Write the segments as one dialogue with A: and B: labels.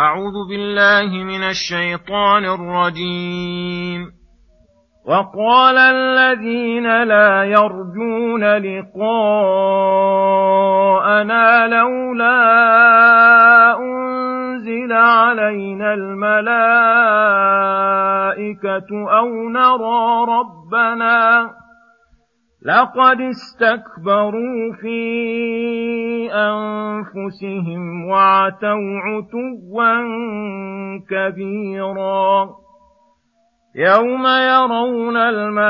A: أعوذ بالله من الشيطان الرجيم. وقال الذين لا يرجون لقاءنا لولا أنزل علينا الملائكة أو نرى ربنا لقد استكبروا في أنفسهم وعتوا عتوا كبيرا. يوم يرون الملائكة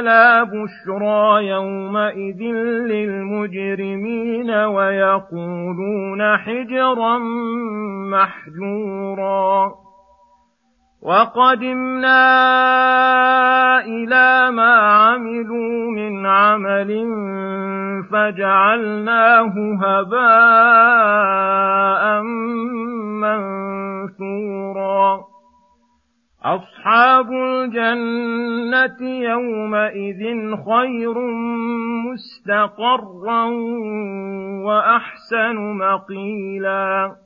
A: لا بشرى يومئذ للمجرمين ويقولون حجرا محجورا. وقدمنا إلى ما عملوا من عمل فجعلناه هباء منثورا. أصحاب الجنة يومئذ خير مستقرا وأحسن مقيلاً.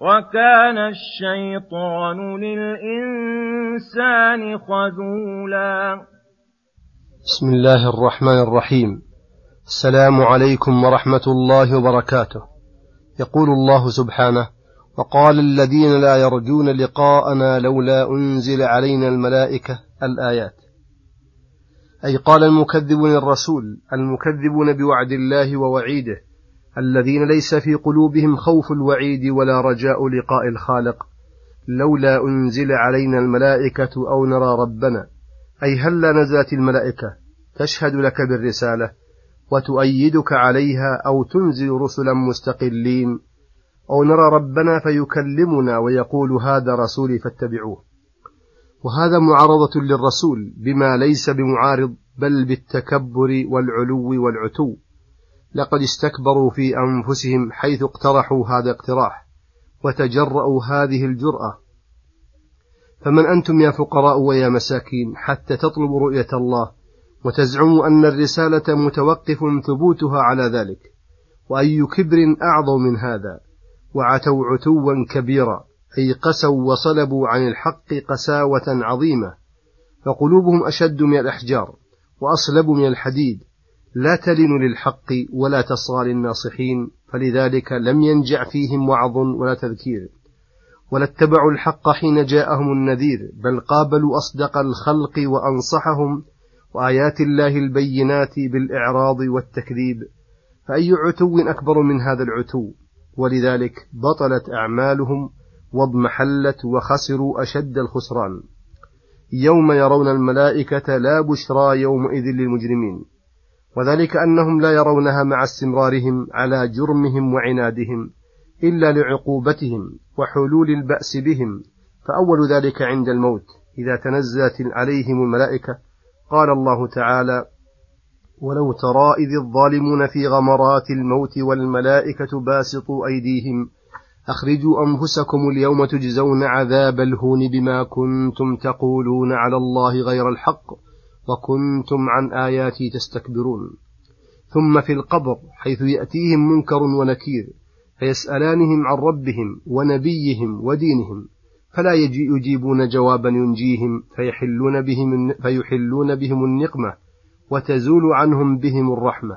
A: وكان الشيطان للإنسان خذولا.
B: بسم الله الرحمن الرحيم. السلام عليكم ورحمة الله وبركاته. يقول الله سبحانه وقال الذين لا يرجون لقاءنا لولا أنزل علينا الملائكة الآيات. أي قال المكذبون الرسول المكذبون بوعد الله ووعيده. الذين ليس في قلوبهم خوف الوعيد ولا رجاء لقاء الخالق لولا أنزل علينا الملائكة أو نرى ربنا. أي هلا نزلت الملائكة؟ تشهد لك بالرسالة وتؤيدك عليها أو تنزل رسلا مستقلين. أو نرى ربنا فيكلمنا ويقول هذا رسولي فاتبعوه. وهذا معارضة للرسول بما ليس بمعارض بل بالتكبر والعلو والعتو. لقد استكبروا في أنفسهم حيث اقترحوا هذا اقتراح وتجرأوا هذه الجرأة. فمن أنتم يا فقراء ويا مساكين حتى تطلبوا رؤية الله وتزعموا أن الرسالة متوقف ثبوتها على ذلك؟ وأي كبر أعظم من هذا؟ وعتوا عتوا كبيرا أي قسوا وصلبوا عن الحق قساوة عظيمة فقلوبهم أشد من الأحجار وأصلب من الحديد لا تلن للحق ولا تصغى للناصحين فلذلك لم ينجع فيهم وعظ ولا تذكير. ولا اتبعوا الحق حين جاءهم النذير بل قابلوا أصدق الخلق وأنصحهم وآيات الله البينات بالإعراض والتكذيب. فأي عتو أكبر من هذا العتو؟ ولذلك بطلت أعمالهم واضمحلت وخسروا أشد الخسران. يوم يرون الملائكة لا بشرى يومئذ للمجرمين. وذلك أنهم لا يرونها مع استمرارهم على جرمهم وعنادهم إلا لعقوبتهم وحلول البأس بهم. فأول ذلك عند الموت إذا تنزلت عليهم الملائكة قال الله تعالى ولو ترى إذ الظالمون في غمرات الموت والملائكة باسطوا أيديهم أخرجوا أنفسكم اليوم تجزون عذاب الهون بما كنتم تقولون على الله غير الحق وكنتم عن آياتي تستكبرون. ثم في القبر حيث يأتيهم منكر ونكير فيسألانهم عن ربهم ونبيهم ودينهم فلا يجيبون جوابا ينجيهم فيحلون بهم, فيحلون بهم النقمة وتزول عنهم بهم الرحمة.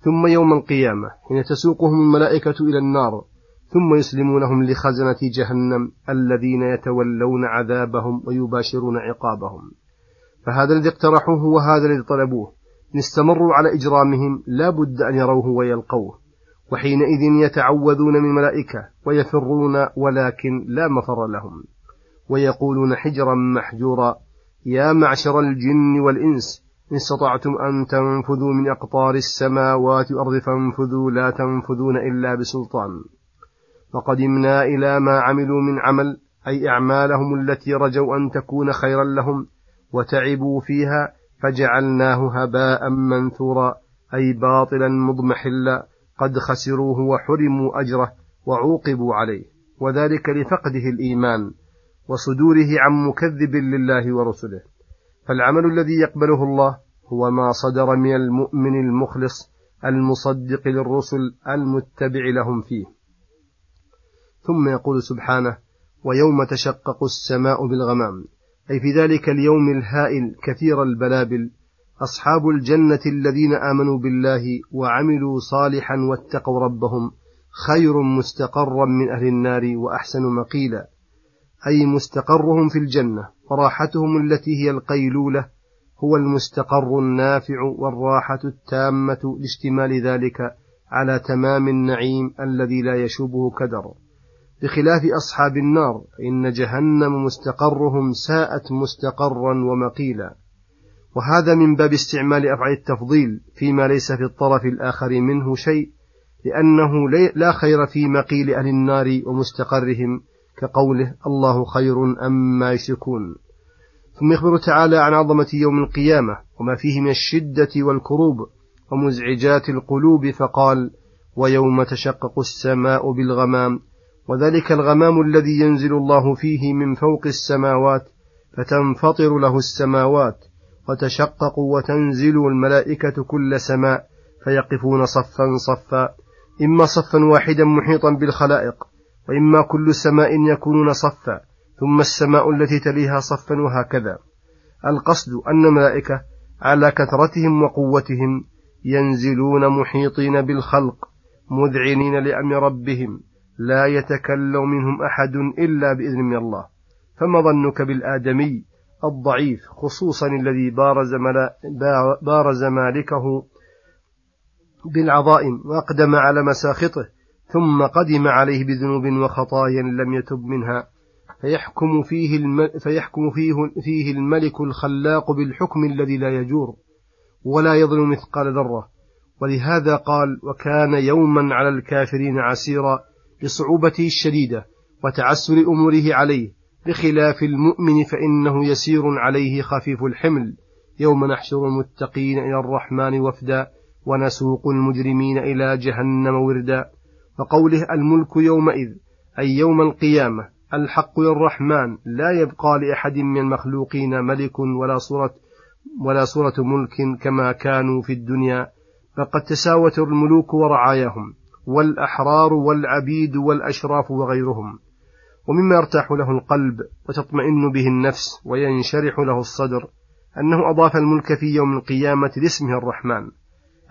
B: ثم يوم القيامة حين تسوقهم الملائكة إلى النار ثم يسلمونهم لخزنة جهنم الذين يتولون عذابهم ويباشرون عقابهم. فهذا الذي اقترحوه وهذا الذي طلبوه. إن استمروا على إجرامهم لا بد أن يروه ويلقوه. وحينئذ يتعوذون من الملائكة ويفرون ولكن لا مفر لهم. ويقولون حجرا محجورا يا معشر الجن والإنس إن استطعتم أن تنفذوا من أقطار السماوات والأرض فانفذوا لا تنفذون إلا بسلطان. فقدمنا إلى ما عملوا من عمل أي أعمالهم التي رجوا أن تكون خيرا لهم. وتعبوا فيها فجعلناه هباء منثورا أي باطلا مضمحلا قد خسروه وحرموا أجره وعوقبوا عليه. وذلك لفقده الإيمان وصدوره عن مكذب لله ورسله. فالعمل الذي يقبله الله هو ما صدر من المؤمن المخلص المصدق للرسل المتبع لهم فيه. ثم يقول سبحانه ويوم تشقق السماء بالغمام أي في ذلك اليوم الهائل كثير البلابل. أصحاب الجنة الذين آمنوا بالله وعملوا صالحا واتقوا ربهم خير مستقرا من أهل النار وأحسن مقيلا. أي مستقرهم في الجنة وراحتهم التي هي القيلولة هو المستقر النافع والراحة التامة لاشتمال ذلك على تمام النعيم الذي لا يشوبه كدر. بخلاف أصحاب النار إن جهنم مستقرهم ساءت مستقرا ومقيلا. وهذا من باب استعمال أفعال التفضيل فيما ليس في الطرف الآخر منه شيء لأنه لا خير في مقيل أهل النار ومستقرهم كقوله الله خير أما يشركون. ثم يخبر تعالى عن عظمة يوم القيامة وما فيه من الشدة والكروب ومزعجات القلوب فقال ويوم تشقق السماء بالغمام وذلك الغمام الذي ينزل الله فيه من فوق السماوات فتنفطر له السماوات وتشقق وتنزل الملائكة كل سماء فيقفون صفا صفا إما صفا واحدا محيطا بالخلائق وإما كل سماء يكونون صفا ثم السماء التي تليها صفا وهكذا. القصد أن الملائكة على كثرتهم وقوتهم ينزلون محيطين بالخلق مذعنين لأمر ربهم لا يتكلم منهم أحد إلا بإذن من الله. فما ظنك بالآدمي الضعيف خصوصا الذي بارز, بارز مالكه بالعظائم وأقدم على مساخطه ثم قدم عليه بذنوب وخطايا لم يتب منها. فيحكم فيه, الم... فيحكم فيه, فيه الملك الخلاق بالحكم الذي لا يجور ولا يظلم مثقال ذرة. ولهذا قال وكان يوما على الكافرين عسيرا لصعوبته الشديدة وتعسر أموره عليه. بخلاف المؤمن فإنه يسير عليه خفيف الحمل. يوم نحشر المتقين إلى الرحمن وفدا ونسوق المجرمين إلى جهنم وردا. وقوله الملك يومئذ أي يوم القيامة الحق للرحمن لا يبقى لأحد من المخلوقين ملك ولا صورة ولا صورة ملك كما كانوا في الدنيا. فقد تساوت الملوك ورعاياهم. والأحرار والعبيد والأشراف وغيرهم. ومما يرتاح له القلب وتطمئن به النفس وينشرح له الصدر أنه أضاف الملك في يوم القيامة لاسمه الرحمن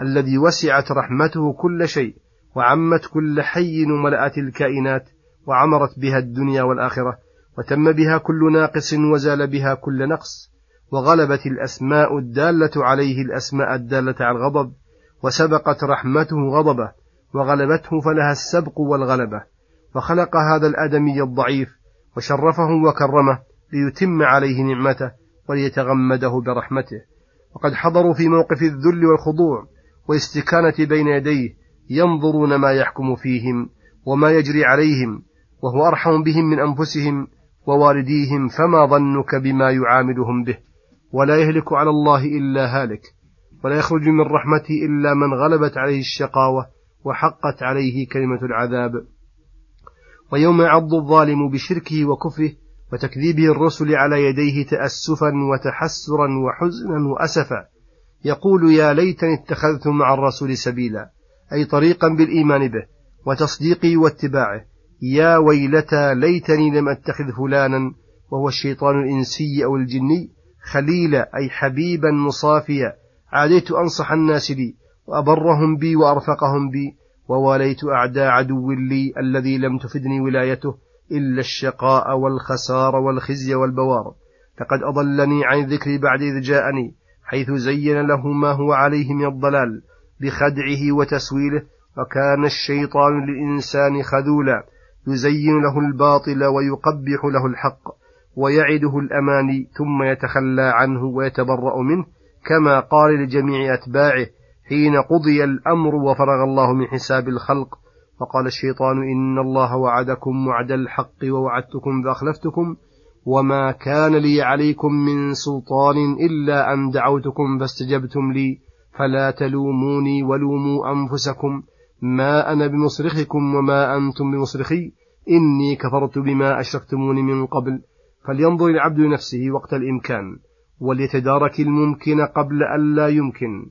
B: الذي وسعت رحمته كل شيء وعمت كل حي وملأت الكائنات وعمرت بها الدنيا والآخرة وتم بها كل ناقص وزال بها كل نقص وغلبت الأسماء الدالة عليه الأسماء الدالة على الغضب وسبقت رحمته غضبه وغلبته فلها السبق والغلبة فخلق هذا الآدمي الضعيف وشرفه وكرمه ليتم عليه نعمته وليتغمده برحمته. وقد حضروا في موقف الذل والخضوع والاستكانة بين يديه ينظرون ما يحكم فيهم وما يجري عليهم وهو أرحم بهم من أنفسهم ووالديهم فما ظنك بما يعاملهم به؟ ولا يهلك على الله إلا هالك ولا يخرج من رحمته إلا من غلبت عليه الشقاوة وحقت عليه كلمة العذاب. ويوم يعض الظالم بشركه وكفره وتكذيبه الرسل على يديه تأسفا وتحسرا وحزنا وأسفا. يقول يا ليتني اتخذت مع الرسول سبيلا أي طريقا بالإيمان به وتصديقه واتباعه. يا ويلتى ليتني لم أتخذ فلانا وهو الشيطان الإنسي أو الجني خليلا أي حبيبا مصافيا. عاديت أنصح الناس لي وأبرهم بي وأرفقهم بي وواليت أعدى عدو لي الذي لم تفدني ولايته إلا الشقاء والخسار والخزي والبوار. لقد أضلني عن الذكر بعد إذ جاءني حيث زين له ما هو عليه من الضلال بخدعه وتسويله وكان الشيطان للإنسان خذولا يزين له الباطل ويقبح له الحق ويعده الأماني ثم يتخلى عنه ويتبرأ منه كما قال لجميع أتباعه حين قضي الأمر وفرغ الله من حساب الخلق فقال الشيطان إن الله وعدكم وعد الحق ووعدتكم فأخلفتكم وما كان لي عليكم من سلطان إلا أن دعوتكم فاستجبتم لي فلا تلوموني ولوموا أنفسكم ما أنا بمصرخكم وما أنتم بمصرخي إني كفرت بما أشركتموني من قبل. فلينظر العبد لنفسه وقت الإمكان وليتدارك الممكن قبل أن لا يمكن.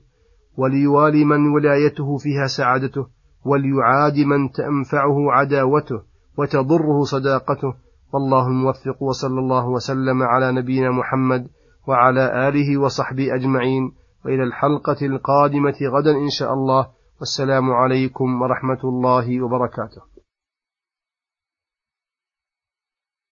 B: وليوالي من ولايته فيها سعادته وليعاد من تنفعه عداوته وتضره صداقته. والله الموفق وصلى الله وسلم على نبينا محمد وعلى آله وصحبه أجمعين. وإلى الحلقة القادمة غدا إن شاء الله. والسلام عليكم ورحمة الله وبركاته.